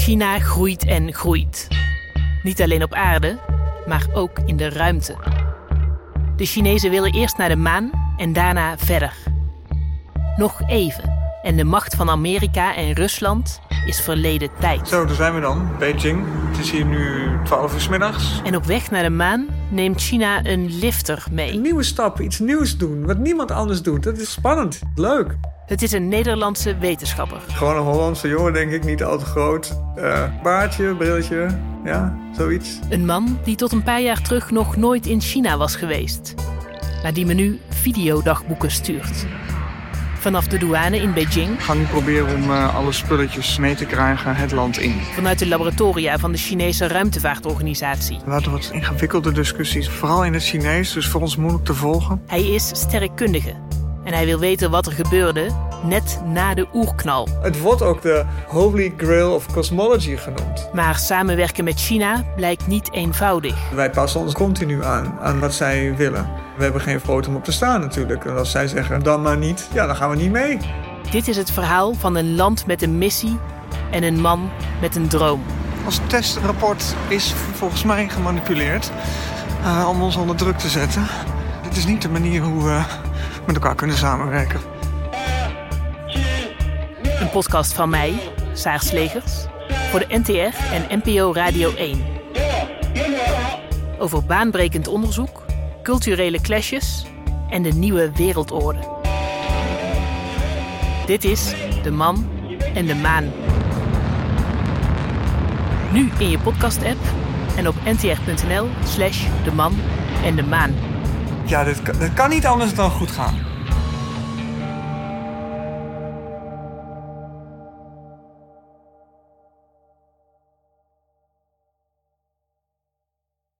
China groeit en groeit. Niet alleen op aarde, maar ook in de ruimte. De Chinezen willen eerst naar de maan en daarna verder. Nog even en de macht van Amerika en Rusland is verleden tijd. Zo, daar zijn we dan. Beijing. Het is hier nu 12 uur 's middags. En op weg naar de maan neemt China een lifter mee. Een nieuwe stap, iets nieuws doen, wat niemand anders doet. Dat is spannend, leuk. Het is een Nederlandse wetenschapper. Gewoon een Hollandse jongen, denk ik, niet al te groot. Uh, baardje, brilletje, ja, zoiets. Een man die tot een paar jaar terug nog nooit in China was geweest. Maar die me nu videodagboeken stuurt. Vanaf de douane in Beijing. We gaan nu proberen om uh, alle spulletjes mee te krijgen het land in. Vanuit de laboratoria van de Chinese ruimtevaartorganisatie. We hadden wat ingewikkelde discussies, vooral in het Chinees, dus voor ons moeilijk te volgen. Hij is sterrenkundige en hij wil weten wat er gebeurde net na de oerknal. Het wordt ook de Holy Grail of Cosmology genoemd. Maar samenwerken met China blijkt niet eenvoudig. Wij passen ons continu aan aan wat zij willen. We hebben geen foto om op te staan natuurlijk. En als zij zeggen dan maar niet, ja, dan gaan we niet mee. Dit is het verhaal van een land met een missie en een man met een droom. Ons testrapport is volgens mij gemanipuleerd uh, om ons onder druk te zetten. Dit is niet de manier hoe we met elkaar kunnen samenwerken. Een podcast van mij, Saar Slegers, voor de NTR en NPO Radio 1. Over baanbrekend onderzoek, culturele clashes en de nieuwe wereldorde. Dit is De Man en de Maan. Nu in je podcast-app en op ntr.nl slash De Man en de Maan. Ja, dit kan niet anders dan goed gaan.